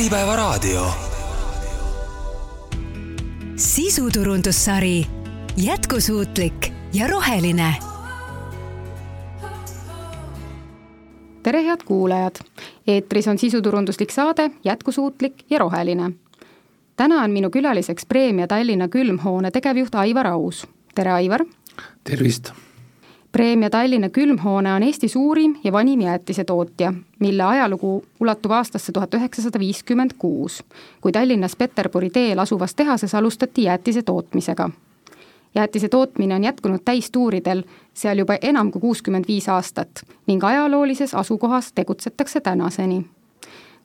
Äripäevaraadio. sisuturundussari jätkusuutlik ja roheline. tere, head kuulajad! eetris on sisuturunduslik saade Jätkusuutlik ja roheline. täna on minu külaliseks Preemia Tallinna külmhoone tegevjuht Aivar Aus. tere, Aivar! tervist! Preemia Tallinna külmhoone on Eesti suurim ja vanim jäätisetootja, mille ajalugu ulatub aastasse tuhat üheksasada viiskümmend kuus, kui Tallinnas Peterburi teel asuvas tehases alustati jäätise tootmisega. jäätise tootmine on jätkunud täistuuridel seal juba enam kui kuuskümmend viis aastat ning ajaloolises asukohas tegutsetakse tänaseni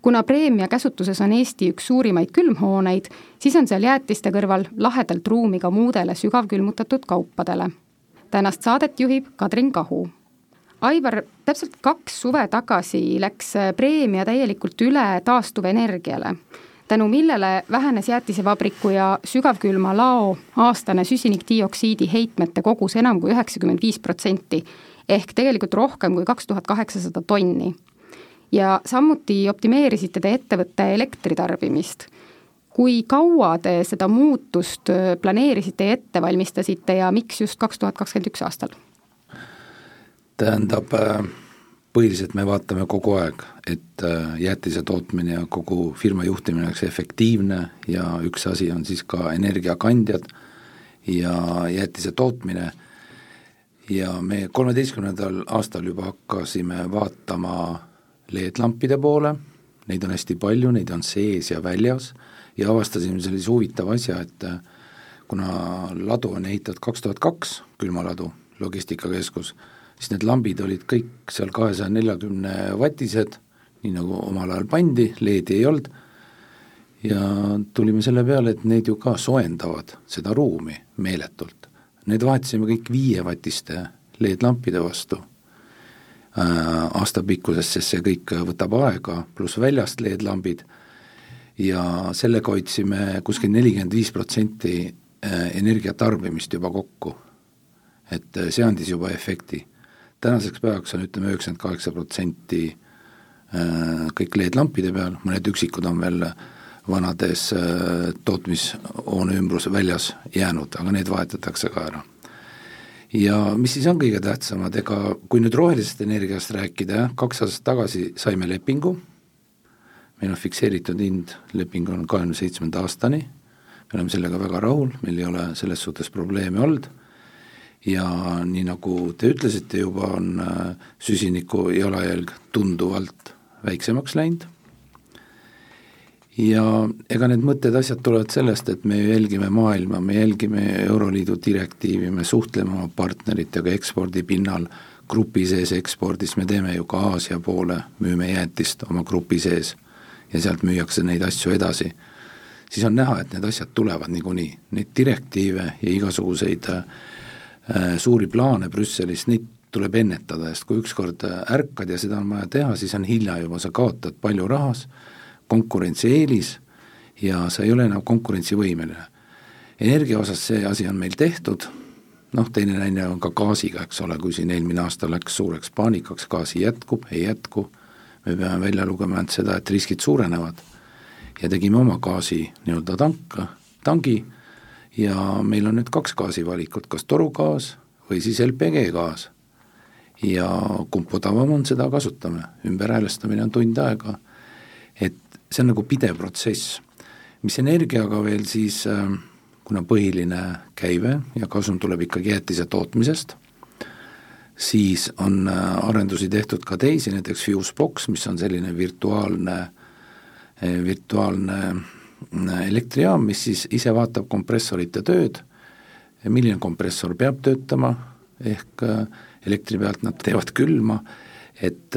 kuna Preemia käsutuses on Eesti üks suurimaid külmhooneid, siis on seal jäätiste kõrval lahedalt ruumi ka muudele sügavkülmutatud kaupadele tänast saadet juhib Kadrin Kahu. Aivar, täpselt kaks suve tagasi läks preemia täielikult üle taastuvenergiale, tänu millele vähenes jäätisevabriku ja sügavkülma lao aastane süsinikdioksiidi heitmete kogus enam kui üheksakümmend viis protsenti ehk tegelikult rohkem kui kaks tuhat kaheksasada tonni. ja samuti optimeerisite te ettevõtte elektritarbimist kui kaua te seda muutust äh, planeerisite ja ette valmistasite ja miks just kaks tuhat kakskümmend üks aastal? tähendab, äh, põhiliselt me vaatame kogu aeg, et äh, jäätise tootmine ja kogu firma juhtimine oleks efektiivne ja üks asi on siis ka energiakandjad ja jäätise tootmine. Ja me kolmeteistkümnendal aastal juba hakkasime vaatama LED-lampide poole, neid on hästi palju, neid on sees ja väljas ja avastasime sellise huvitava asja, et äh, kuna ladu on ehitatud kaks tuhat kaks, külmaladu, logistikakeskus, siis need lambid olid kõik seal kahesaja neljakümne vatised, nii nagu omal ajal pandi, LED-i ei olnud, ja tulime selle peale, et need ju ka soojendavad seda ruumi meeletult. Need vahetasime kõik viievatiste LED-lampide vastu. Äh, aastapikkusest, sest see kõik võtab aega, pluss väljast LED-lambid ja sellega hoidsime kuskil nelikümmend viis protsenti äh, energiatarbimist juba kokku. et äh, see andis juba efekti. tänaseks päevaks on ütleme üheksakümmend kaheksa protsenti äh, kõik LED-lampide peal, mõned üksikud on veel vanades tootmishoone ümbruse väljas jäänud, aga need vahetatakse ka ära. ja mis siis on kõige tähtsamad, ega kui nüüd rohelisest energiast rääkida, jah, kaks aastat tagasi saime lepingu meil on fikseeritud hind, leping on kahekümne seitsmenda aastani, me oleme sellega väga rahul, meil ei ole selles suhtes probleeme olnud. Ja nii, nagu te ütlesite juba, on äh, süsiniku jalajälg tunduvalt väiksemaks läinud. Ja ega need mõtted, asjad tulevad sellest, et me jälgime maailma, me jälgime Euroliidu direktiivi, me suhtleme oma partneritega ekspordi pinnal, grupi sees ekspordis, me teeme ju ka Aasia poole, müüme jäätist oma grupi sees ja sealt müüakse neid asju edasi, siis on näha, et need asjad tulevad niikuinii, neid direktiive ja igasuguseid äh, suuri plaane Brüsselis, neid tuleb ennetada, sest kui ükskord äh, ärkad ja seda on vaja teha, siis on hilja juba, sa kaotad palju rahas, konkurentsieelis ja sa ei ole enam konkurentsivõimeline. energia osas see asi on meil tehtud, noh, teine näide on ka gaasiga, eks ole, kui siin eelmine aasta läks suureks paanikaks, gaasi jätkub, ei jätku me peame välja lugema ainult seda, et riskid suurenevad. ja tegime oma gaasi nii-öelda tank, tangi ja meil on nüüd kaks gaasivalikut, kas torugaas või siis LPG gaas. ja kumb odavam on, seda kasutame, ümberhäälestamine on tund aega, et see on nagu pidev protsess. mis energiaga veel siis, äh, kuna põhiline käive ja kasum tuleb ikkagi jäätise tootmisest siis on äh, arendusi tehtud ka teisi, näiteks Fusebox, mis on selline virtuaalne, äh, virtuaalne äh, elektrijaam, mis siis ise vaatab kompressorite tööd, milline kompressor peab töötama, ehk elektri pealt nad teevad külma, et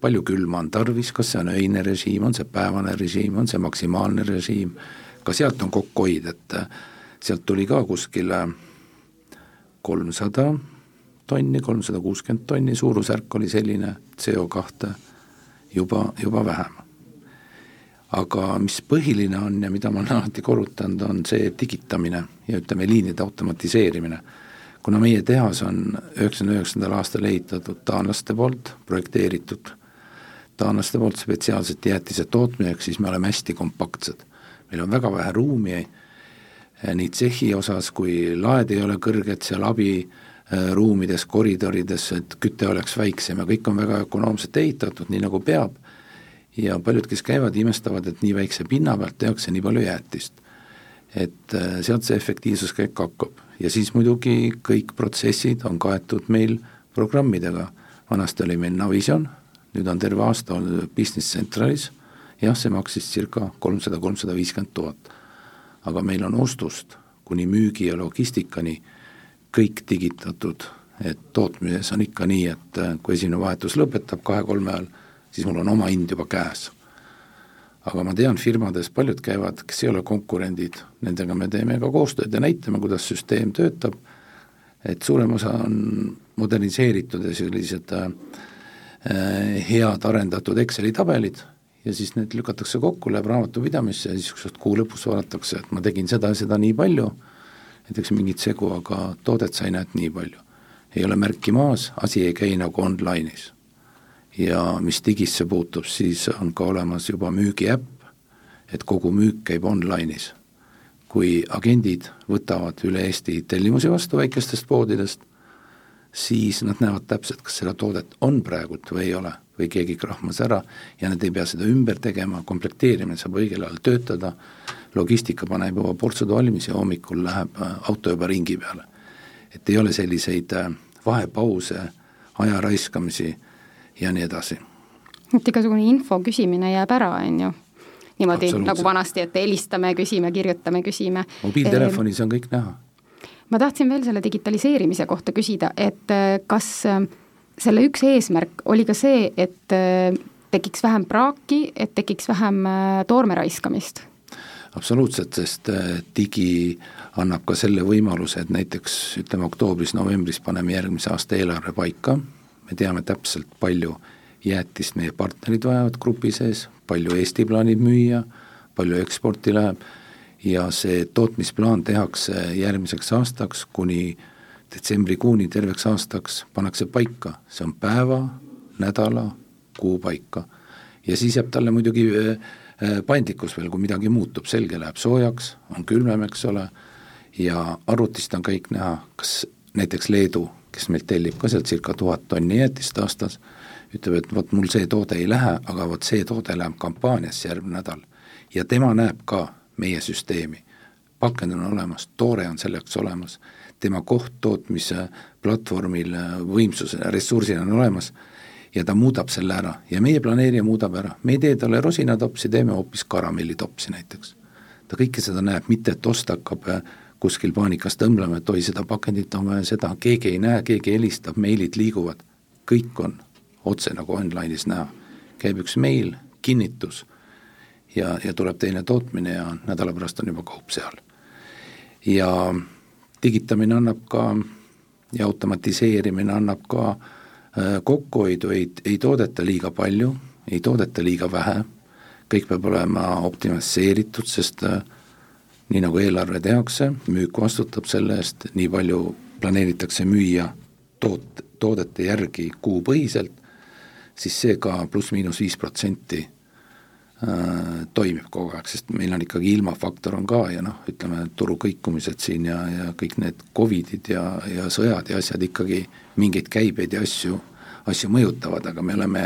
palju külma on tarvis, kas see on öine režiim, on see päevane režiim, on see maksimaalne režiim, ka sealt on kokkuhoid, et sealt tuli ka kuskile kolmsada tonni, kolmsada kuuskümmend tonni, suurusjärk oli selline, CO kahte juba, juba vähem. aga mis põhiline on ja mida ma olen alati korrutanud, on see digitamine ja ütleme, liinide automatiseerimine. kuna meie tehas on üheksakümne üheksandal aastal ehitatud taanlaste poolt, projekteeritud, taanlaste poolt spetsiaalselt jäätise tootmiseks, siis me oleme hästi kompaktsed. meil on väga vähe ruumi eh, nii tsehhi osas, kui laed ei ole kõrged seal abiruumides, koridorides, et küte oleks väiksem ja kõik on väga ökonoomselt ehitatud, nii nagu peab, ja paljud, kes käivad, imestavad, et nii väikse pinna pealt tehakse nii palju jäätist. et eh, sealt see efektiivsus kõik hakkab ja siis muidugi kõik protsessid on kaetud meil programmidega, vanasti oli meil Navision, nüüd on terve aasta olnud Business Centralis, jah, see maksis circa kolmsada, kolmsada viiskümmend tuhat. aga meil on ostust kuni müügi ja logistikani kõik digitatud, et tootmises on ikka nii, et äh, kui esimene vahetus lõpetab kahe-kolme ajal, siis mul on oma hind juba käes. aga ma tean firmades, paljud käivad, kes ei ole konkurendid, nendega me teeme ka koostööd ja näitame, kuidas süsteem töötab, et suurem osa on moderniseeritud ja sellised äh, Äh, head arendatud Exceli tabelid ja siis need lükatakse kokku, läheb raamatupidamisse ja siis kuu lõpus vaadatakse, et ma tegin seda ja seda nii palju, näiteks mingit segu, aga toodet sai näed nii palju. ei ole märki maas, asi ei käi nagu online'is. ja mis digisse puutub, siis on ka olemas juba müügiäpp, et kogu müük käib online'is. kui agendid võtavad üle Eesti tellimusi vastu väikestest poodidest, siis nad näevad täpselt, kas seda toodet on praegult või ei ole, või keegi krahmas ära ja nad ei pea seda ümber tegema, komplekteerimine saab õigel ajal töötada, logistika paneb juba portsud valmis ja hommikul läheb äh, auto juba ringi peale. et ei ole selliseid äh, vahepause, aja raiskamisi ja nii edasi. et igasugune info küsimine jääb ära, on ju? niimoodi nagu vanasti, et helistame, küsime, kirjutame, küsime. mobiiltelefonis on kõik näha ma tahtsin veel selle digitaliseerimise kohta küsida, et äh, kas selle üks eesmärk oli ka see, et tekiks vähem praaki, et tekiks vähem toorme raiskamist? Absoluutselt, sest digi annab ka selle võimaluse, et näiteks ütleme, oktoobris-novembris paneme järgmise aasta eelarve paika, me teame täpselt, palju jäätist meie partnerid vajavad grupi sees, palju Eesti plaanib müüa, palju eksporti läheb ja see tootmisplaan tehakse järgmiseks aastaks kuni detsembrikuuni terveks aastaks pannakse paika, see on päeva, nädala, kuu paika. ja siis jääb talle muidugi äh, äh, paindlikkus veel, kui midagi muutub, selge, läheb soojaks, on külmem, eks ole, ja arvutist on kõik näha, kas näiteks Leedu, kes meilt tellib ka sealt circa tuhat tonni jäätist aastas, ütleb, et vot mul see toode ei lähe, aga vot see toode läheb kampaaniasse järgmine nädal. ja tema näeb ka meie süsteemi. pakend on olemas, toore on selleks olemas, tema koht tootmise platvormil võimsuse, ressursina on olemas ja ta muudab selle ära ja meie planeerija muudab ära, me ei tee talle rosinatopsi, teeme hoopis karamellitopsi näiteks. ta kõike seda näeb, mitte et ost hakkab äh, kuskil paanikas tõmblema, et oi, seda pakendit on vaja, seda, keegi ei näe, keegi helistab, meilid liiguvad, kõik on otse nagu online'is näha. käib üks meil, kinnitus ja, ja tuleb teine tootmine ja nädala pärast on juba kaup seal. ja digitamine annab ka ja automatiseerimine annab ka äh, kokkuhoidu, ei, ei toodeta liiga palju, ei toodeta liiga vähe, kõik peab olema optimiseeritud, sest äh, nii nagu eelarve tehakse, müük vastutab selle eest, nii palju planeeritakse müüa toot-, toodete järgi kuupõhiselt, siis see ka pluss-miinus viis protsenti Äh, toimib kogu aeg, sest meil on ikkagi ilmafaktor on ka ja noh, ütleme, turu kõikumised siin ja, ja kõik need Covidid ja, ja sõjad ja asjad ikkagi mingeid käibeid ja asju, asju mõjutavad, aga me oleme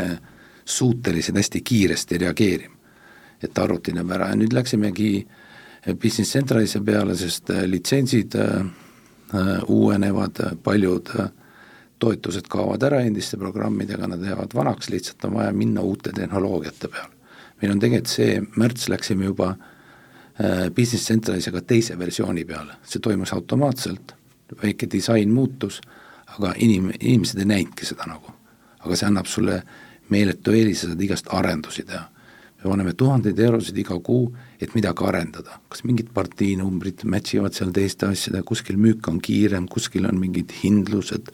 suutelised hästi kiiresti reageerima. et arvuti näeb ära ja nüüd läksimegi Business Centralise peale, sest äh, litsentsid äh, äh, uuenevad, paljud äh, toetused kaovad ära endiste programmidega, nad jäävad vanaks, lihtsalt on vaja minna uute tehnoloogiate peale meil on tegelikult see, märts läksime juba äh, Business Centralisega teise versiooni peale, see toimus automaatselt, väike disain muutus, aga inim-, inimesed ei näinudki seda nagu. aga see annab sulle meeletu eelise, saad igast arendusi teha. me paneme tuhandeid eurosid iga kuu, et midagi arendada, kas mingid partiinumbrid match ivad seal teiste asjadega, kuskil müük on kiirem, kuskil on mingid hindlused,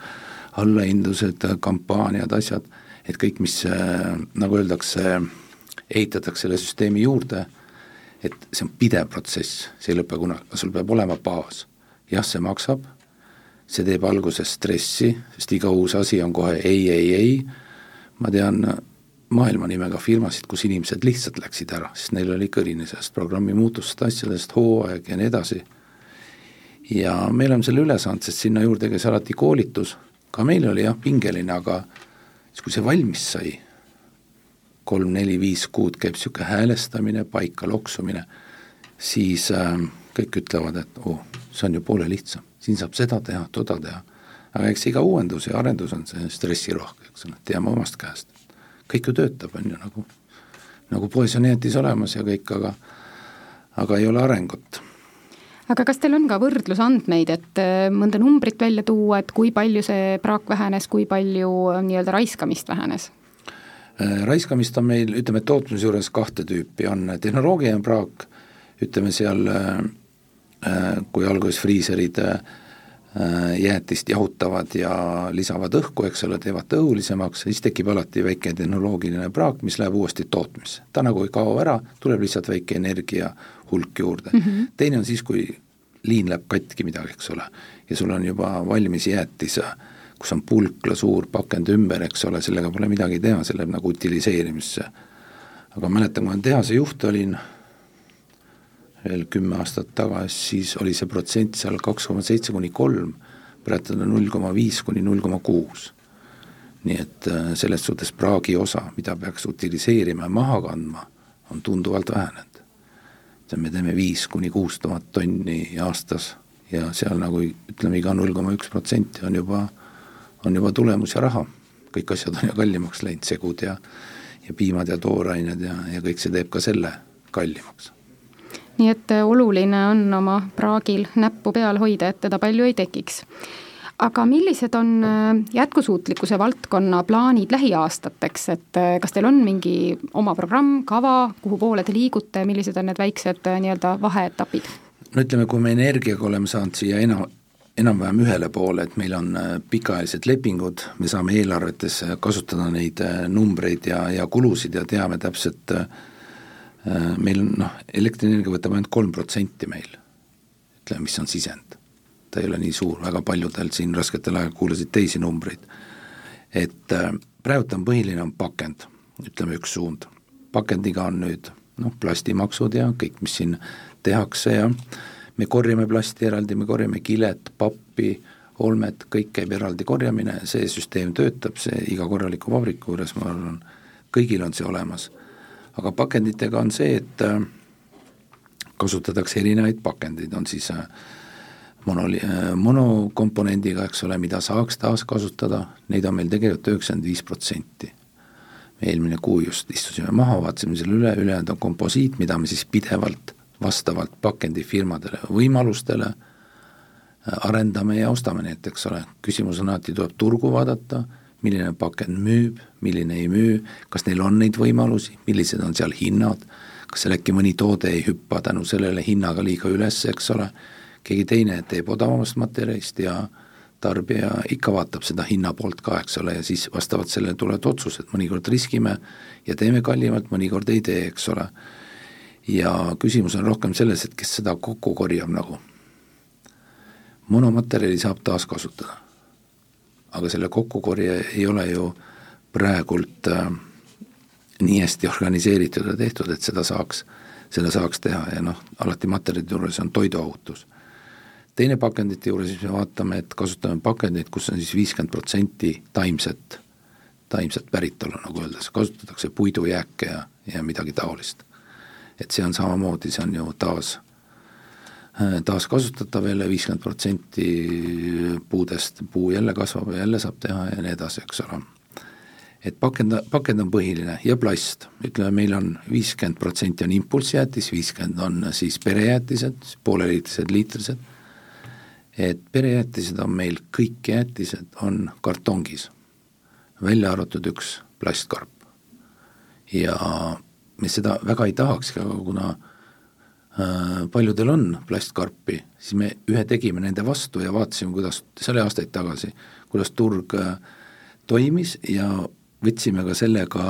allahindlused, kampaaniad, asjad, et kõik, mis äh, nagu öeldakse, ehitatakse selle süsteemi juurde, et see on pidev protsess, see ei lõpe kunagi, aga sul peab olema baas. jah, see maksab, see teeb alguses stressi, sest iga uus asi on kohe ei, ei, ei, ma tean maailma nimega firmasid, kus inimesed lihtsalt läksid ära, sest neil oli kõrini sellest programmi muutustest, asjadest, hooaeg ja nii edasi. ja me oleme selle üle saanud, sest sinna juurde käis alati koolitus, ka meil oli jah, pingeline, aga siis, kui see valmis sai, kolm-neli-viis kuud käib niisugune häälestamine, paika loksumine, siis äh, kõik ütlevad, et oh, see on ju poole lihtsam, siin saab seda teha, toda teha. aga eks iga uuendus ja arendus on see stressirohke, eks ole, teame omast käest kõik ju töötab, on ju, nagu, nagu poes on jäätis olemas ja kõik, aga, aga ei ole arengut aga kas teil on ka võrdlusandmeid, et äh, mõnda numbrit välja tuua, et kui palju see praak vähenes, kui palju äh, nii-öelda raiskamist vähenes? Äh, raiskamist on meil, ütleme, tootmise juures kahte tüüpi, on tehnoloogiline praak, ütleme seal, kui alguses friiserid Äh, jäätist jahutavad ja lisavad õhku, eks ole, teevad õhulisemaks, siis tekib alati väike tehnoloogiline praak, mis läheb uuesti tootmisse. ta nagu ei kao ära, tuleb lihtsalt väike energia hulk juurde mm. -hmm. teine on siis, kui liin läheb katki midagi, eks ole, ja sul on juba valmis jäätis, kus on pulkla suur pakend ümber, eks ole, sellega pole midagi teha, see läheb nagu utiliseerimisse. aga mäletan, kui ma tehase juht olin, veel kümme aastat tagasi, siis oli see protsent seal kaks koma seitse kuni kolm, praegu on null koma viis kuni null koma kuus. nii et äh, selles suhtes praagi osa, mida peaks utiliseerima ja maha kandma, on tunduvalt vähenenud. me teeme viis kuni kuus tuhat tonni aastas ja seal nagu ütleme, iga null koma üks protsenti on juba, on juba tulemus ja raha. kõik asjad on ju kallimaks läinud, segud ja ja piimad ja toorained ja, ja kõik see teeb ka selle kallimaks nii et äh, oluline on oma praagil näppu peal hoida, et teda palju ei tekiks aga millised on äh, jätkusuutlikkuse valdkonna plaanid lähiaastateks, et äh, kas teil on mingi oma programm, kava, kuhu poole te liigute, millised on need väiksed nii-öelda vaheetapid? no ütleme, kui me energiaga oleme saanud siia enam, enam-vähem ühele poole, et meil on pikaajalised lepingud, me saame eelarvetes kasutada neid numbreid ja, ja kulusid ja teame täpselt äh, Äh, meil noh, elektrienergia võtab ainult kolm protsenti meil, ütleme, mis on sisend. ta ei ole nii suur, väga paljudel siin rasketel aegadel kuulasid teisi numbreid. et äh, praegu on põhiline, on pakend, ütleme üks suund. pakendiga on nüüd noh, plastimaksud ja kõik, mis siin tehakse ja me korjame plasti eraldi, me korjame kilet, pappi, olmet, kõik käib eraldi korjamine, see süsteem töötab, see iga korraliku vabriku juures, ma arvan, kõigil on see olemas aga pakenditega on see, et äh, kasutatakse erinevaid pakendeid, on siis äh, monoli-, äh, monokomponendiga, eks ole, mida saaks taaskasutada, neid on meil tegelikult üheksakümmend viis protsenti. me eelmine kuu just istusime maha, vaatasime selle üle, ülejäänud on komposiit, mida me siis pidevalt vastavalt pakendifirmadele võimalustele arendame ja ostame neid, eks ole, küsimus on alati, tuleb turgu vaadata milline pakend müüb, milline ei müü, kas neil on neid võimalusi, millised on seal hinnad, kas seal äkki mõni toode ei hüppa tänu sellele hinnaga liiga üles, eks ole, keegi teine teeb odavamast materjalist ja tarbija ikka vaatab seda hinna poolt ka, eks ole, ja siis vastavalt sellele tulevad otsused, mõnikord riskime ja teeme kallimalt, mõnikord ei tee, eks ole. Ja küsimus on rohkem selles, et kes seda kokku korjab nagu. monomaterjali saab taaskasutada aga selle kokkukorje ei ole ju praegult äh, nii hästi organiseeritud ja tehtud, et seda saaks, seda saaks teha ja noh, alati materjalide juures on toiduohutus. teine pakendite juures me vaatame, et kasutame pakendeid, kus on siis viiskümmend protsenti taimset, taimset päritolu, nagu öeldakse, kasutatakse puidujääke ja, ja midagi taolist. Et see on samamoodi, see on ju taas Äh, taaskasutatav jälle viiskümmend protsenti puudest, puu jälle kasvab ja jälle saab teha ja nii edasi, eks ole. et pakend, pakend on põhiline ja plast, ütleme, meil on viiskümmend protsenti on impulssjäätis, viiskümmend on siis perejäätised, pooleliitrised, liitrised, et perejäätised on meil, kõik jäätised on kartongis, välja arvatud üks plastkarp. ja me seda väga ei tahakski, aga kuna Äh, paljudel on plastkarpi, siis me ühe tegime nende vastu ja vaatasime, kuidas, see oli aastaid tagasi, kuidas turg äh, toimis ja võtsime ka sellega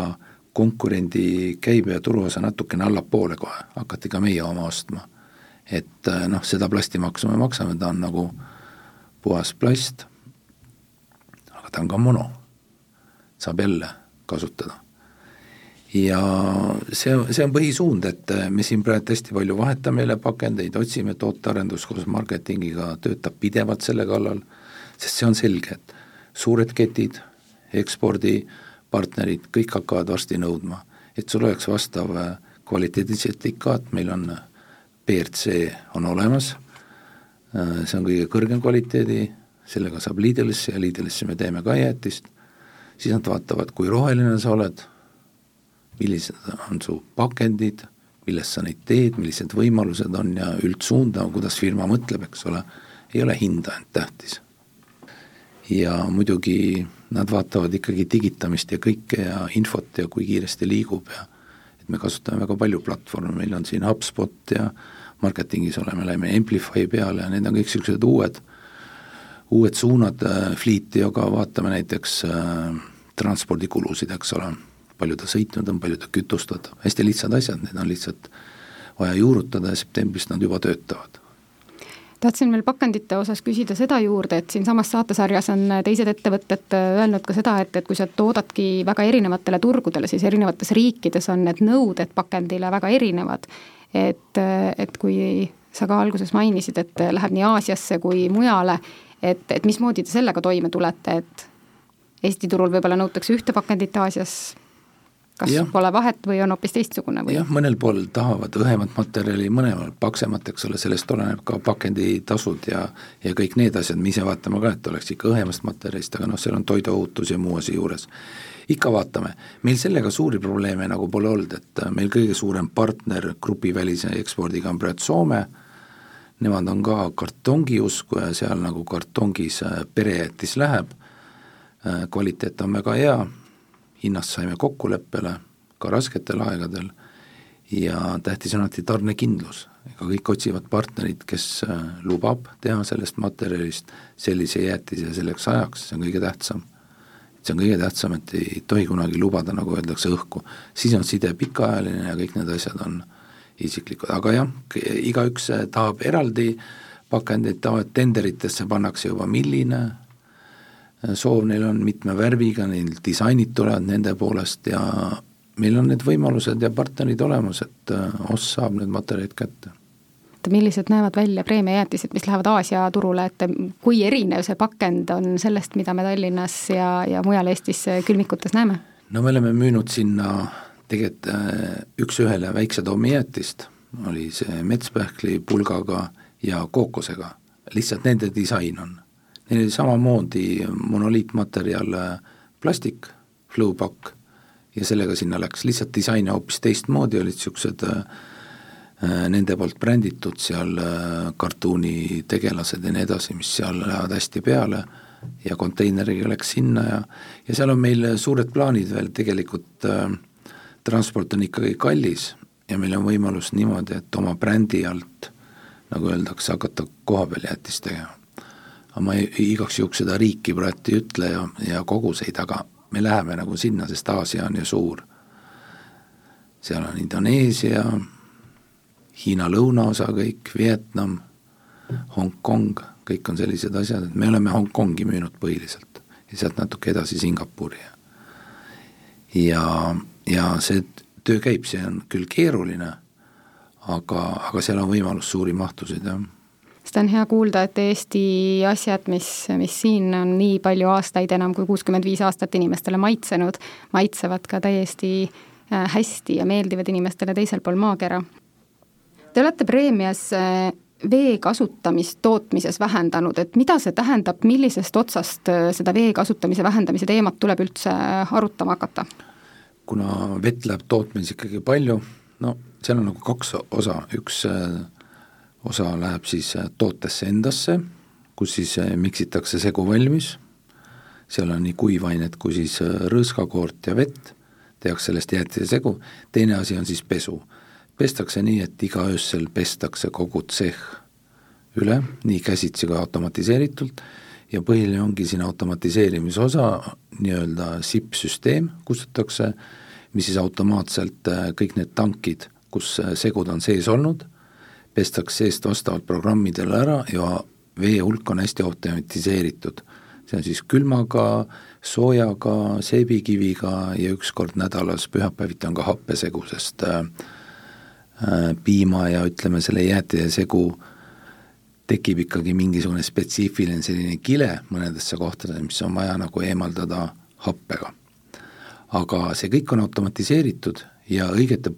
konkurendi käibe ja turuosa natukene allapoole kohe, hakati ka meie oma ostma. et äh, noh, seda plastimaksu me maksame, ta on nagu puhas plast, aga ta on ka mono, saab jälle kasutada. Ja see, see on põhisuund, et me siin praegu hästi palju vahetame jälle pakendeid, otsime tootearendus koos marketingiga, töötab pidevalt selle kallal, sest see on selge, et suured ketid, ekspordipartnerid, kõik hakkavad varsti nõudma, et sul oleks vastav kvaliteedisertifikaat, meil on BRC on olemas, see on kõige kõrgem kvaliteedi, sellega saab Lidlisse ja Lidlisse me teeme ka jäätist, siis nad vaatavad, kui roheline sa oled millised on su pakendid, millest sa neid teed, millised võimalused on ja üldsuunda, kuidas firma mõtleb, eks ole, ei ole hind ainult tähtis. ja muidugi nad vaatavad ikkagi digitamist ja kõike ja infot ja kui kiiresti liigub ja et me kasutame väga palju platvorme, meil on siin HubSpot ja marketingis oleme, läheme Amplify peale ja need on kõik niisugused uued, uued suunad äh, fliiti, aga vaatame näiteks äh, transpordikulusid, eks ole palju ta sõitnud on, palju ta kütust võtab, hästi lihtsad asjad, need on lihtsalt vaja juurutada ja septembrist nad juba töötavad tahtsin veel pakendite osas küsida seda juurde, et siinsamas saatesarjas on teised ettevõtted öelnud ka seda, et, et kui sa toodadki väga erinevatele turgudele, siis erinevates riikides on need nõuded pakendile väga erinevad. et, et kui sa ka alguses mainisid, et läheb nii Aasiasse kui mujale, et, et mismoodi te sellega toime tulete, et Eesti turul võib-olla nõutakse ühte pakendit, Aasias kas ja. pole vahet või on hoopis teistsugune või? jah, mõnel pool tahavad õhemat materjali, mõlemal paksemat, eks ole, sellest oleneb ka pakenditasud ja ja kõik need asjad, me ise vaatame ka, et oleks ikka õhemast materjalist, aga noh, seal on toiduohutus ja muu asi juures. ikka vaatame, meil sellega suuri probleeme nagu pole olnud, et meil kõige suurem partner grupivälise ekspordiga on praegu Soome, nemad on ka kartongi usku ja seal nagu kartongis äh, perejäätis läheb, äh, kvaliteet on väga hea hinnas saime kokkuleppele ka rasketel aegadel ja tähtis on alati tarnekindlus, ega kõik otsivad partnerit, kes äh, lubab teha sellest materjalist sellise jäätise selleks ajaks, see on kõige tähtsam. see on kõige tähtsam, et ei tohi kunagi lubada, nagu öeldakse, õhku, siis on side pikaajaline ja kõik need asjad on isiklikud, aga jah, igaüks äh, tahab eraldi pakendeid, tahavad tenderitesse pannakse juba milline soov neil on mitme värviga, neil disainid tulevad nende poolest ja meil on need võimalused ja partnerid olemas, et äh, ost saab need materjalid kätte. millised näevad välja preemiajäätised, mis lähevad Aasia turule, et kui erinev see pakend on sellest, mida me Tallinnas ja, ja mujal Eestis külmikutes näeme? no me oleme müünud sinna tegelikult äh, üks-ühele väikse tommijäätist, oli see metspähkli pulgaga ja kookosega, lihtsalt nende disain on samamoodi monoliitmaterjal äh, plastik, flowpack, ja sellega sinna läks, lihtsalt disain hoopis teistmoodi, olid niisugused äh, äh, nende poolt bränditud seal kartuunitegelased ja nii edasi, mis seal lähevad hästi peale ja konteineriga läks sinna ja ja seal on meil suured plaanid veel, tegelikult äh, transport on ikkagi kallis ja meil on võimalus niimoodi, et oma brändi alt, nagu öeldakse, hakata koha peal jäätist tegema aga ma igaks juhuks seda riiki praegu ei ütle ja, ja koguseid, aga me läheme nagu sinna, sest Aasia on ju suur. seal on Indoneesia, Hiina lõunaosa kõik, Vietnam, Hongkong, kõik on sellised asjad, et me oleme Hongkongi müünud põhiliselt ja sealt natuke edasi Singapuri. ja, ja see töö käib, see on küll keeruline, aga, aga seal on võimalus suuri mahtusid, jah seda on hea kuulda, et Eesti asjad, mis, mis siin on nii palju aastaid, enam kui kuuskümmend viis aastat inimestele maitsenud, maitsevad ka täiesti äh, hästi ja meeldivad inimestele teisel pool maakera. Te olete preemias äh, vee kasutamist tootmises vähendanud, et mida see tähendab, millisest otsast äh, seda vee kasutamise vähendamise teemat tuleb üldse arutama hakata? kuna vett läheb tootmises ikkagi palju, no seal on nagu kaks osa, üks osa läheb siis äh, tootesse endasse, kus siis äh, miksitakse segu valmis, seal on nii kuivainet kui siis äh, rõõskakoort ja vett, tehakse sellest jäätisesegu, teine asi on siis pesu. pestakse nii, et iga öösel pestakse kogu tsehh üle, nii käsitsi kui automatiseeritult, ja põhiline ongi siin automatiseerimise osa, nii-öelda SIP-süsteem kustutatakse, mis siis automaatselt kõik need tankid, kus segud on sees olnud, pestakse seest vastavalt programmidele ära ja vee hulk on hästi automatiseeritud. see on siis külmaga, soojaga, seebikiviga ja üks kord nädalas pühapäeviti on ka happesegu, sest äh, äh, piima ja ütleme, selle jäätide segu tekib ikkagi mingisugune spetsiifiline selline kile mõnedesse kohtadesse, mis on vaja nagu eemaldada happega. aga see kõik on automatiseeritud ja õigete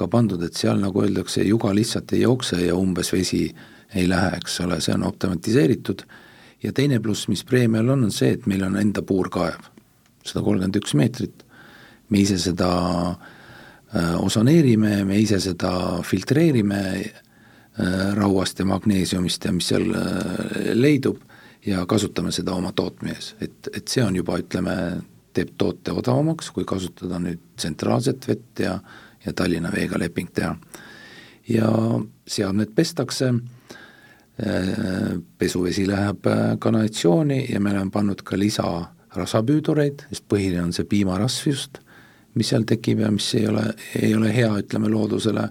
portsudega pandud, et seal nagu öeldakse, juga lihtsalt ei jookse ja umbes vesi ei lähe, eks ole, see on automatiseeritud ja teine pluss, mis Preemial on, on see, et meil on enda puurkaev, sada kolmkümmend üks meetrit, me ise seda äh, osoneerime, me ise seda filtreerime äh, rauast ja magneesiumist ja mis seal äh, leidub ja kasutame seda oma tootmises, et, et see on juba, ütleme, teeb toote odavamaks, kui kasutada nüüd tsentraalset vett ja, ja Tallinna Veega leping teha. ja seadmed pestakse pesuvesi läheb äh, kanalisatsiooni ja me oleme pannud ka lisa rasvapüüdureid, sest põhiline on see piimarasv just, mis seal tekib ja mis ei ole, ei ole hea, ütleme, loodusele,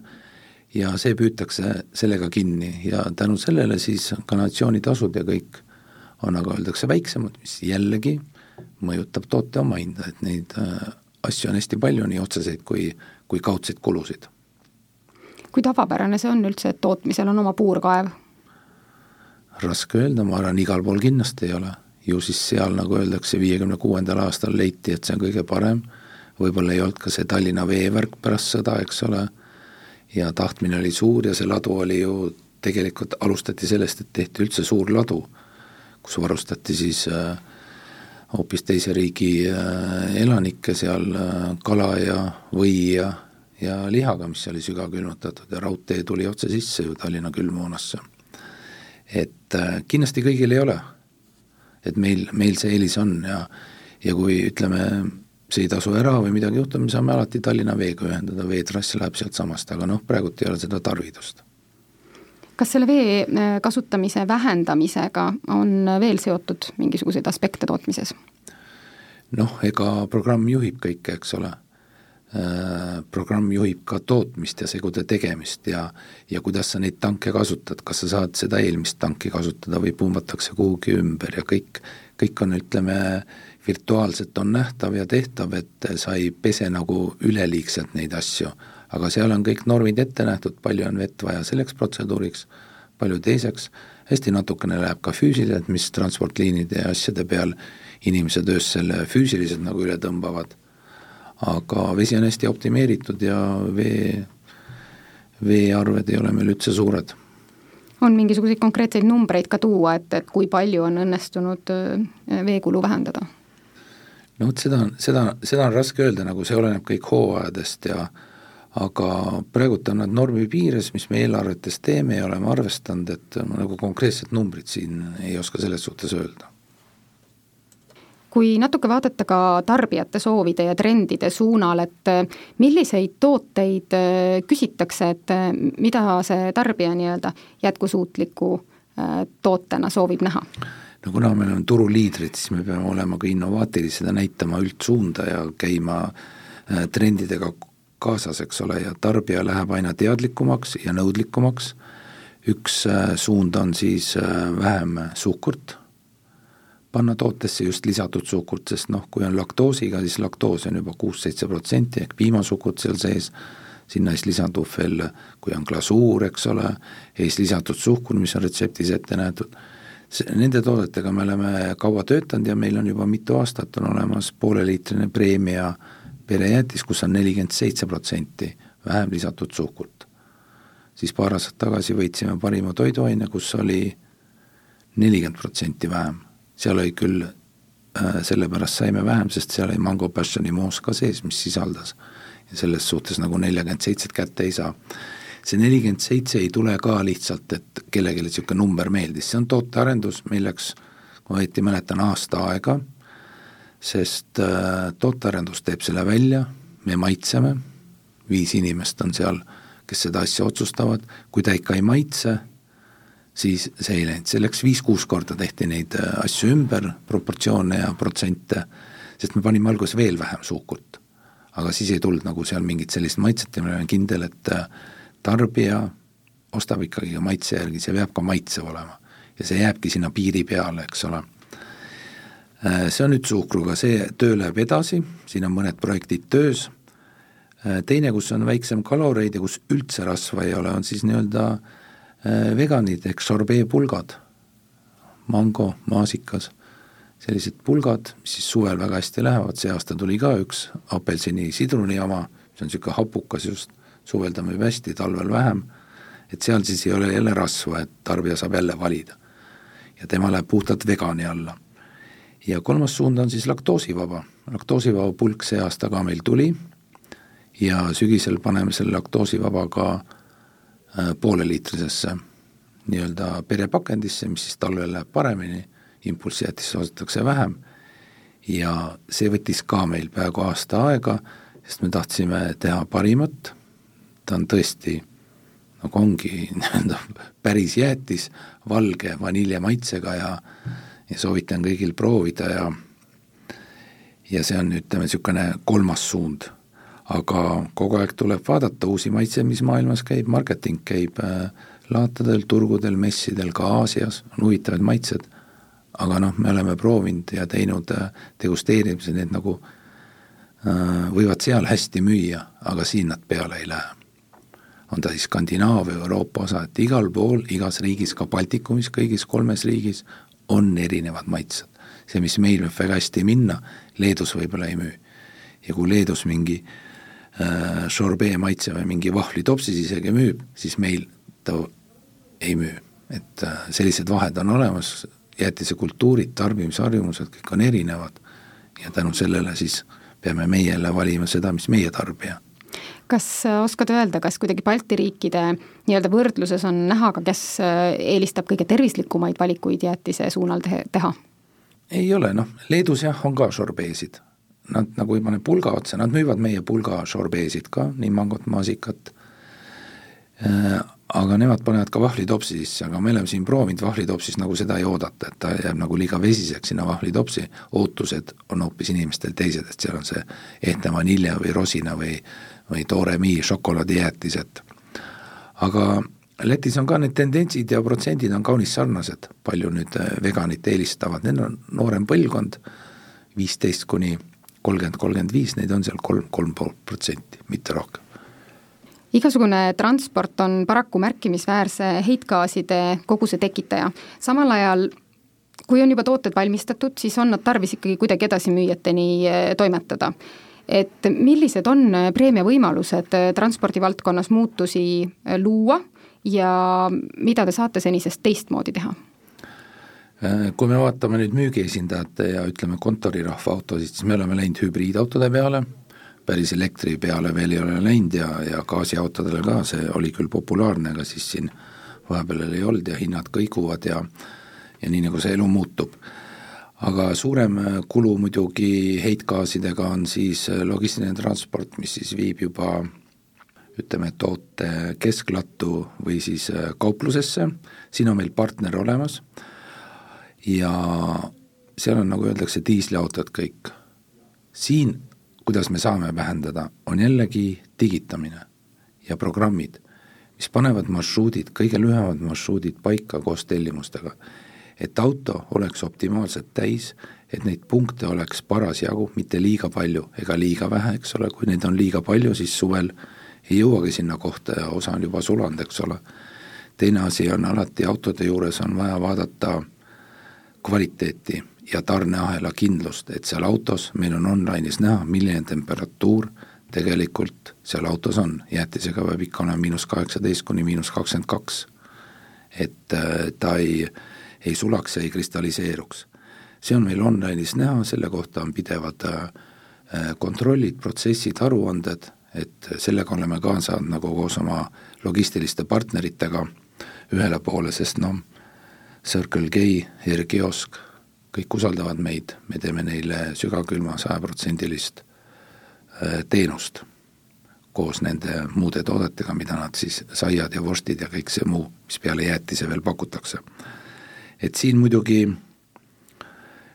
ja see püütakse sellega kinni ja tänu sellele siis kanalisatsioonitasud ja kõik on, nagu öeldakse, väiksemad, mis jällegi mõjutab toote omahinda, et neid äh, asju on hästi palju, nii otseseid kui, kui kaudseid kulusid. kui tavapärane see on üldse, et tootmisel on oma puurkaev? raske öelda, ma arvan, igal pool kindlasti ei ole. ju siis seal, nagu öeldakse, viiekümne kuuendal aastal leiti, et see on kõige parem, võib-olla ei olnud ka see Tallinna veevärk pärast sõda, eks ole, ja tahtmine oli suur ja see ladu oli ju, tegelikult alustati sellest, et tehti üldse suur ladu, kus varustati siis äh, hoopis teise riigi äh, elanikke seal äh, kala ja või ja, ja lihaga, mis oli sügavkülmutatud ja raudtee tuli otse sisse ju Tallinna külmhoonasse et äh, kindlasti kõigil ei ole. et meil, meil see eelis on ja, ja kui ütleme, see ei tasu ära või midagi juhtub, me saame alati Tallinna veega ühendada, veetrass läheb sealtsamast, aga noh, praegult ei ole seda tarvidust. Kas selle vee äh, kasutamise vähendamisega on veel seotud mingisuguseid aspekte tootmises? noh, ega programm juhib kõike, eks ole Äh, programm juhib ka tootmist ja segude tegemist ja ja kuidas sa neid tanke kasutad, kas sa saad seda eelmist tanki kasutada või pumbatakse kuhugi ümber ja kõik, kõik on, ütleme, virtuaalselt on nähtav ja tehtav, et sa ei pese nagu üleliigselt neid asju. Aga seal on kõik normid ette nähtud, palju on vett vaja selleks protseduuriks, palju teiseks, hästi natukene läheb ka füüsiliselt, mis transportliinide ja asjade peal inimese töös selle füüsiliselt nagu üle tõmbavad aga vesi on hästi optimeeritud ja vee, veearved ei ole meil üldse suured. on mingisuguseid konkreetseid numbreid ka tuua, et, et kui palju on õnnestunud äh, veekulu vähendada? no vot seda, seda, seda on raske öelda, nagu see oleneb kõik hooajadest ja aga praegult on nad normi piires, mis me eelarvetes teeme ja oleme arvestanud, et nagu konkreetset numbrit siin ei oska selles suhtes öelda kui natuke vaadata ka tarbijate soovide ja trendide suunal, et milliseid tooteid eh, küsitakse, et eh, mida see tarbija nii-öelda jätkusuutliku tootena soovib näha? no kuna me oleme turuliidrid, siis me peame olema ka innovaatilised ja näitama üldsuunda ja käima trendidega kaasas, eks ole, ja tarbija läheb aina teadlikumaks ja nõudlikumaks, üks suund on siis vähem suhkurt panna tootesse just lisatud suhkurt, sest noh, kui on laktoosiga, siis laktoos on juba kuus-seitse protsenti ehk piimasuhkurt seal sees, sinna siis lisandub veel, kui on glasuur, eks ole, ja siis lisatud suhkur, mis on retseptis ette nähtud, nende toodetega me oleme kaua töötanud ja meil on juba mitu aastat on olemas pooleliitrine preemia perejäätis, kus on nelikümmend seitse protsenti vähem lisatud suhkurt. siis paar aastat tagasi võitsime parima toiduaine, kus oli nelikümmend protsenti vähem seal oli küll äh,, sellepärast saime vähem, sest seal oli mango passioni moos ka sees, mis sisaldas. ja selles suhtes nagu neljakümmend seitset kätte ei saa. see nelikümmend seitse ei tule ka lihtsalt, et kellelegi niisugune number meeldis, see on tootearendus, kui ma õieti mäletan, aasta aega, sest äh, tootearendus teeb selle välja, me maitseme, viis inimest on seal, kes seda asja otsustavad, kui ta ikka ei maitse, siis see ei läinud, see läks viis-kuus korda tehti neid äh, asju ümber, proportsioone ja protsente, sest me panime alguses veel vähem suhkurt. aga siis ei tulnud nagu seal mingit sellist maitset ja ma olen kindel, et äh, tarbija ostab ikkagi ka maitse järgi, see peab ka maitsev olema. ja see jääbki sinna piiri peale, eks ole. Äh, see on nüüd suhkruga, see töö läheb edasi, siin on mõned projektid töös, äh, teine, kus on väiksem kaloreid ja kus üldse rasva ei ole, on siis nii-öelda äh, veganid ehk sorbeepulgad, mango, maasikas, sellised pulgad, mis siis suvel väga hästi lähevad, see aasta tuli ka üks apelsini sidruni oma, see on niisugune hapukas just, suvel ta müüb hästi, talvel vähem, et seal siis ei ole jälle rasva, et tarbija saab jälle valida. ja tema läheb puhtalt vegani alla ja kolmas suund on siis laktoosivaba, laktoosivaba pulk see aasta ka meil tuli. Ja sügisel paneme selle laktoosivaba ka äh, pooleliitrisesse nii-öelda perepakendisse, mis siis talvel läheb paremini, impulssijätisse ostetakse vähem. Ja see võttis ka meil peaaegu aasta aega, sest me tahtsime teha parimat, ta on tõesti nagu ongi nii-öelda päris jäätis, valge vanilje maitsega ja ja soovitan kõigil proovida ja ja see on, ütleme, niisugune kolmas suund. aga kogu aeg tuleb vaadata uusi maitseid, mis maailmas käib, marketing käib äh, laatadel, turgudel, messidel, ka Aasias, on huvitavad maitsed, aga noh, me oleme proovinud ja teinud äh, degusteerimised, need nagu äh, võivad seal hästi müüa, aga siin nad peale ei lähe. on ta siis Skandinaavia, Euroopa osa, et igal pool, igas riigis, ka Baltikumis, kõigis kolmes riigis on erinevad maitsed. see, mis meil võib väga hästi minna, Leedus võib-olla ei müü. ja kui Leedus mingi äh, sorbee maitse või mingi vahvlitopsis isegi müüb, siis meil ta ei müü. et äh, sellised vahed on olemas, jäätise kultuurid, tarbimisharjumused, kõik on erinevad ja tänu sellele siis peame meie jälle valima seda, mis meie tarbija kas äh, oskad öelda, kas kuidagi Balti riikide nii-öelda võrdluses on näha ka, kes äh, eelistab kõige tervislikumaid valikuid jäätise suunal te teha? ei ole, noh, Leedus jah, on ka sorbeesid. Nad nagu ei pane pulga otsa, nad müüvad meie pulga sorbeesid ka, nii mangot, maasikat äh,, aga nemad panevad ka vahvlitopsi sisse, aga me oleme siin proovinud vahvlitopsis nagu seda ei oodata, et ta jääb nagu liiga vesiseks sinna vahvlitopsi, ootused on hoopis inimestel teised, et seal on see ehtne vanilja või rosina või või Doremi šokolaadijäätised. aga Lätis on ka need tendentsid ja protsendid on kaunis sarnased, palju nüüd äh, veganit eelistavad, need on noorem põlvkond, viisteist kuni kolmkümmend, kolmkümmend viis, neid on seal kolm, kolm pool protsenti, mitte rohkem. Igasugune transport on paraku märkimisväärse heitgaaside koguse tekitaja, samal ajal kui on juba tooted valmistatud, siis on nad tarvis ikkagi kuidagi edasimüüjateni äh, toimetada et millised on äh, preemia võimalused äh, transpordivaldkonnas muutusi äh, luua ja mida te saate senisest teistmoodi teha? Kui me vaatame nüüd müügiesindajate ja ütleme, kontorirahva autosid, siis me oleme läinud hübriidautode peale, päris elektri peale veel ei ole läinud ja, ja gaasiautodele ka, see oli küll populaarne, aga siis siin vahepeal ei olnud ja hinnad kõiguvad ja ja nii, nagu see elu muutub aga suurem äh, kulu muidugi heitgaasidega on siis äh, logistiline transport, mis siis viib juba ütleme, toote kesklattu või siis äh, kauplusesse, siin on meil partner olemas. Ja seal on, nagu öeldakse, diisliautod kõik. siin, kuidas me saame vähendada, on jällegi digitamine ja programmid, mis panevad marsruudid, kõige lühemad marsruudid paika koos tellimustega et auto oleks optimaalselt täis, et neid punkte oleks parasjagu, mitte liiga palju ega liiga vähe, eks ole, kui neid on liiga palju, siis suvel ei jõuagi sinna kohta ja osa on juba sulanud, eks ole. teine asi on alati autode juures on vaja vaadata kvaliteeti ja tarneahela kindlust, et seal autos, meil on online'is näha, milline temperatuur tegelikult seal autos on, jäätisega peab ikka olema miinus kaheksateist kuni miinus kakskümmend kaks. et äh, ta ei äh, ei sulaks ja ei kristalliseeruks. see on meil online'is näha, selle kohta on pidevad äh, kontrollid, protsessid, aruanded, et sellega oleme ka saanud nagu koos oma logistiliste partneritega ühele poole, sest noh, Circle K, Airkiosk, kõik usaldavad meid, me teeme neile sügavkülma sajaprotsendilist äh, teenust koos nende muude toodetega, mida nad siis, saiad ja vorstid ja kõik see muu, mis peale jäätise veel pakutakse et siin muidugi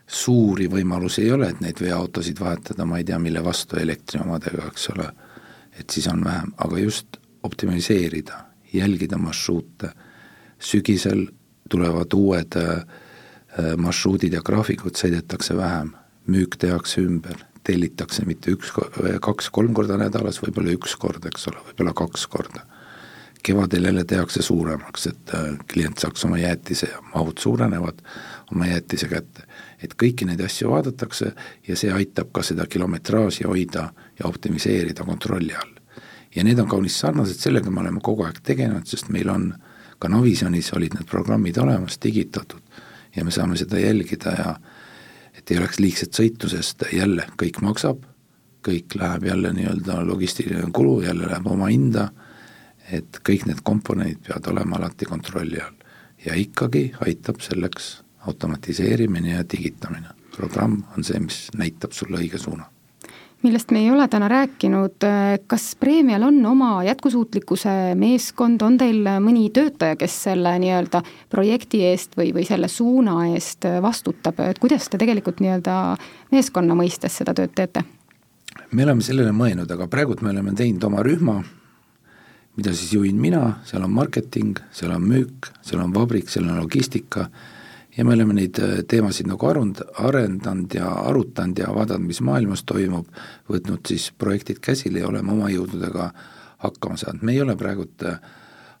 suuri võimalusi ei ole, et neid veoautosid vahetada, ma ei tea, mille vastu elektriomadega, eks ole, et siis on vähem, aga just optimiseerida, jälgida marsruute, sügisel tulevad uued äh, marsruudid ja graafikud sõidetakse vähem, müük tehakse ümber, tellitakse mitte üks, kaks-kolm korda nädalas, võib-olla üks kord, eks ole, võib-olla kaks korda. Kevadel jälle tehakse suuremaks, et äh, klient saaks oma jäätise mahud suurenevad oma jäätise kätte. et kõiki neid asju vaadatakse ja see aitab ka seda kilometraaži hoida ja optimiseerida kontrolli all. ja need on kaunis sarnased sellega, me oleme kogu aeg tegelenud, sest meil on ka Navisionis olid need programmid olemas, digitatud ja me saame seda jälgida ja et ei oleks liigset sõitu, sest jälle kõik maksab, kõik läheb jälle nii-öelda logistiline kulu, jälle läheb oma hinda, et kõik need komponendid peavad olema alati kontrolli all. ja ikkagi aitab selleks automatiseerimine ja digitamine. programm on see, mis näitab sulle õige suuna millest me ei ole täna rääkinud, kas Preemial on oma jätkusuutlikkuse meeskond, on teil mõni töötaja, kes selle nii-öelda projekti eest või, või selle suuna eest vastutab, et kuidas te tegelikult nii-öelda meeskonna mõistes seda tööd teete? me oleme sellele mõelnud, aga praegult me oleme teinud oma rühma, mida siis juhin mina, seal on marketing, seal on müük, seal on vabrik, seal on logistika. Ja me oleme neid äh, teemasid nagu arund-, arendanud ja arutanud ja vaadanud, mis maailmas toimub, võtnud siis projektid käsile ja oleme oma jõududega hakkama saanud, me ei ole praegult äh,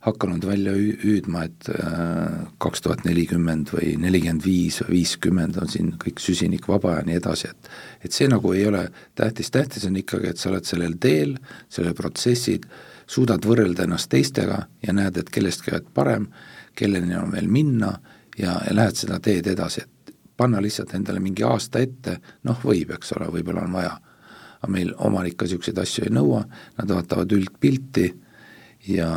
hakanud välja hüüdma, et äh, kaks tuhat nelikümmend või nelikümmend viis või viiskümmend on siin kõik süsinikvaba ja nii edasi, et et see nagu ei ole tähtis, tähtis on ikkagi, et sa oled sellel teel, sellel protsessid, suudad võrrelda ennast teistega ja näed, et kellestki oled parem, kelleni on veel minna ja, ja lähed seda teed edasi, et panna lihtsalt endale mingi aasta ette, noh, võib, eks ole, võib-olla on vaja. aga meil omanik ka niisuguseid asju ei nõua, nad vaatavad üldpilti ja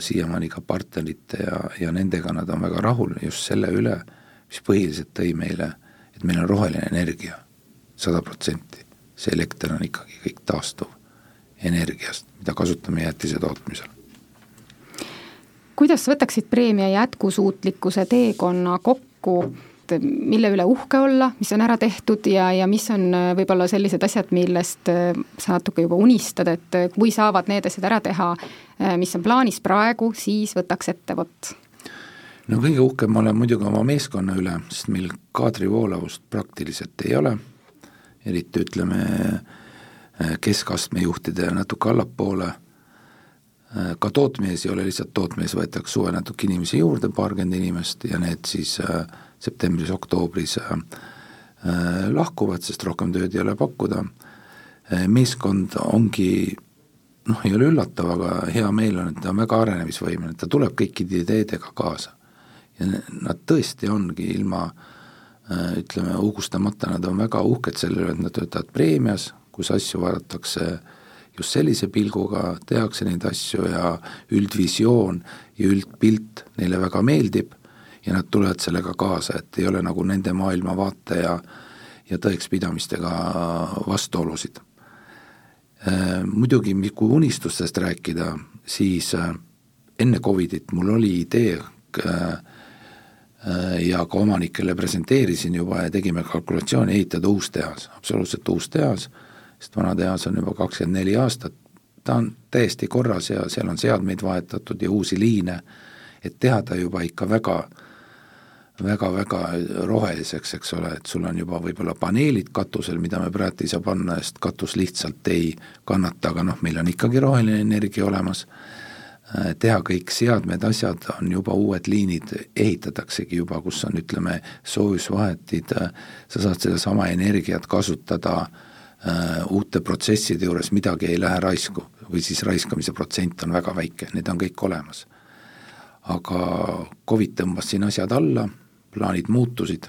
siiamaani ka partnerite ja, ja nendega nad on väga rahul just selle üle, mis põhiliselt tõi meile, et meil on roheline energia, sada protsenti. see elekter on ikkagi kõik taastuv energiast, mida kasutame jäätise tootmisel. Kuidas võtaksid preemia jätkusuutlikkuse teekonna kokku, mille üle uhke olla, mis on ära tehtud ja, ja mis on äh, võib-olla sellised asjad, millest äh, sa natuke juba unistad, et äh, kui saavad need asjad ära teha, mis on plaanis praegu, siis võtaks ette vot? No kõige uhkem olen muidugi oma meeskonna üle, sest meil kaadrivoolavust praktiliselt ei ole, eriti ütleme keskastme juhtide natuke allapoole Äh, ka tootmees ei ole lihtsalt tootmees, võetakse suve natuke inimesi juurde, paarkümmend inimest ja need siis äh, septembris-oktoobris äh, äh, lahkuvad, sest rohkem tööd ei ole pakkuda äh,. meeskond ongi noh, ei ole üllatav, aga hea meel on, et ta on väga arenemisvõimeline, ta tuleb kõikide ideedega kaasa. ja nad tõesti ongi ilma äh, ütleme, uhkustamata, nad on väga uhked selle üle, et nad töötavad preemias, kus asju vaadatakse just sellise pilguga tehakse neid asju ja üldvisioon ja üldpilt neile väga meeldib ja nad tulevad sellega kaasa, et ei ole nagu nende maailmavaate ja ja tõekspidamistega vastuolusid. Äh, muidugi, kui unistustest rääkida, siis äh, enne Covidit mul oli idee äh, ja ka omanikele presenteerisin juba ja tegime kalkulatsiooni ehitada uus tehas, absoluutselt uus tehas sest vana tehas on juba kakskümmend neli aastat, ta on täiesti korras ja seal on seadmeid vahetatud ja uusi liine, et teha ta juba ikka väga väga-väga roheliseks, eks ole, et sul on juba võib-olla paneelid katusel, mida me praegu ei saa panna, sest katus lihtsalt ei kannata, aga noh, meil on ikkagi roheline energia olemas, teha kõik seadmed, asjad, on juba uued liinid, ehitataksegi juba, kus on, ütleme, soojusvahetid, sa saad sedasama energiat kasutada äh, uute protsesside juures midagi ei lähe raisku või siis raiskamise protsent on väga väike, need on kõik olemas. aga Covid tõmbas siin asjad alla, plaanid muutusid,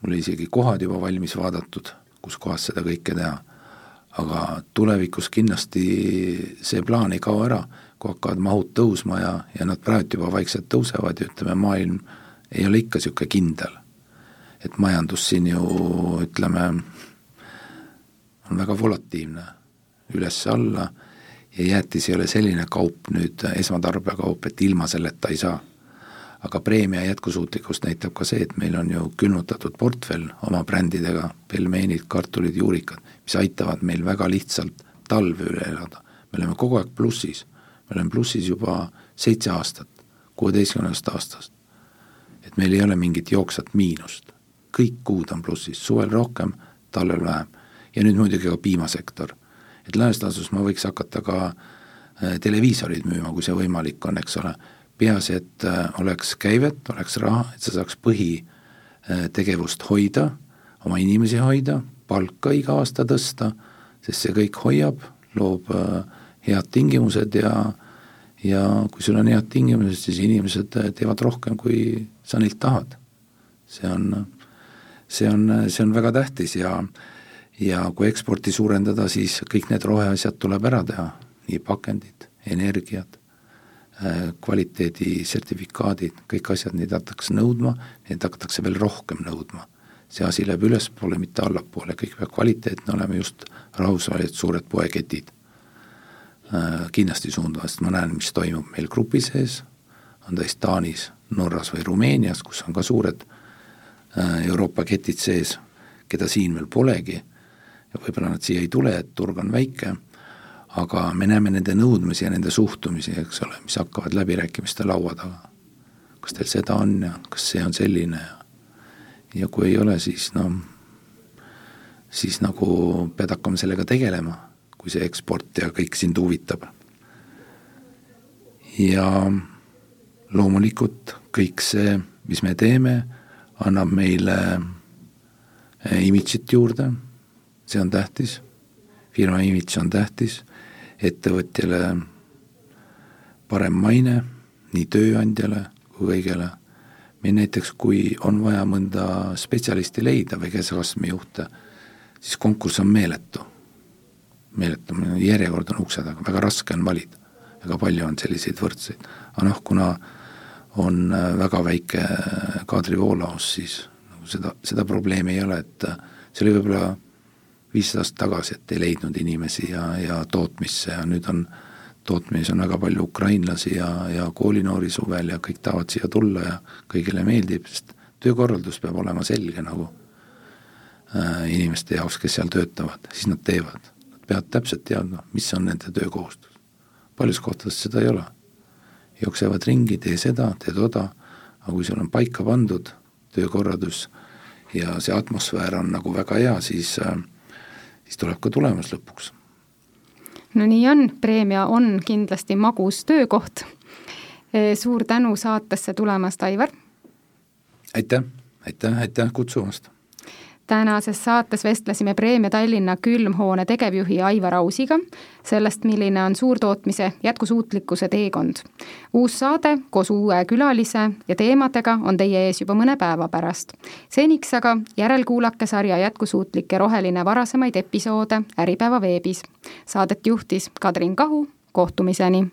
mul isegi kohad juba valmis vaadatud, kus kohas seda kõike teha, aga tulevikus kindlasti see plaan ei kao ära, kui hakkavad mahud tõusma ja, ja nad praegu juba vaikselt tõusevad ja ütleme, maailm ei ole ikka niisugune kindel. et majandus siin ju ütleme, on väga volatiivne, üles-alla ja jäätis ei ole selline kaup nüüd, esmatarbekaup, et ilma selleta ei saa. aga preemia jätkusuutlikkust näitab ka see, et meil on ju külmutatud portfell oma brändidega, pelmeenid, kartulid, juurikad, mis aitavad meil väga lihtsalt talve üle elada. me oleme kogu aeg plussis, me oleme plussis juba seitse aastat, kuueteistkümnendast aastast. et meil ei ole mingit jooksvat miinust. kõik kuud on plussis, suvel rohkem, talvel vähem. Ja nüüd muidugi ka piimasektor. et laias laastus ma võiks hakata ka äh, televiisorid müüma, kui see võimalik on, eks ole, peaasi, et äh, oleks käivet, oleks raha, et sa saaks põhitegevust hoida, oma inimesi hoida, palka iga aasta tõsta, sest see kõik hoiab, loob äh, head tingimused ja ja kui sul on head tingimused, siis inimesed teevad rohkem, kui sa neilt tahad. see on, see on, see on väga tähtis ja ja kui eksporti suurendada, siis kõik need roheasjad tuleb ära teha, nii pakendid, energiad, äh, kvaliteedi sertifikaadid, kõik asjad, neid hakatakse nõudma, neid hakatakse veel rohkem nõudma. see asi läheb ülespoole, mitte allapoole, kõik peab kvaliteetne olema, just rahvusvahelised suured poeketid Äh, kindlasti suunduvad, sest ma näen, mis toimub meil grupi sees, on ta siis Taanis, Norras või Rumeenias, kus on ka suured äh, Euroopa ketid sees, keda siin veel polegi ja võib-olla nad siia ei tule, et turg on väike, aga me näeme nende nõudmisi ja nende suhtumisi, eks ole, mis hakkavad läbirääkimiste laua taga. kas teil seda on ja kas see on selline ja ja kui ei ole, siis noh, siis nagu pead hakkama sellega tegelema kui see eksport ja kõik sind huvitab. ja loomulikult kõik see, mis me teeme, annab meile eh, imidžit juurde, see on tähtis, firma imidž on tähtis, ettevõtjale parem maine nii tööandjale kui kõigele. meil näiteks, kui on vaja mõnda spetsialisti leida või keskastme juhte, siis konkurss on meeletu meeletu, järjekord on ukse taga, väga raske on valida. väga palju on selliseid võrdseid, aga noh, kuna on äh, väga väike äh, kaadrivoolavus, siis nagu seda, seda probleemi ei ole, et äh, see oli võib-olla viissada aastat tagasi, et ei leidnud inimesi ja, ja tootmisse ja nüüd on, tootmises on väga palju ukrainlasi ja, ja koolinoori suvel ja kõik tahavad siia tulla ja kõigile meeldib, sest töökorraldus peab olema selge nagu äh, inimeste jaoks, kes seal töötavad, siis nad teevad pead täpselt teadma, mis on nende töökohustus. paljudes kohtades seda ei ole. jooksevad ringi, tee seda, tee toda, aga kui sul on paika pandud töökorraldus ja see atmosfäär on nagu väga hea, siis, äh, siis tuleb ka tulemus lõpuks. no nii on, preemia on kindlasti magus töökoht. suur tänu saatesse tulemast, Aivar! aitäh, aitäh, aitäh kutsumast! Tänases saates vestlesime Preemia Tallinna külmhoone tegevjuhi Aivar Ausiga sellest, milline on suurtootmise jätkusuutlikkuse teekond. uus saade koos uue külalise ja teemadega on teie ees juba mõne päeva pärast. seniks aga järelkuulake sarja Jätkusuutlik ja roheline varasemaid episoode Äripäeva veebis. Saadet juhtis Kadrin Kahu, kohtumiseni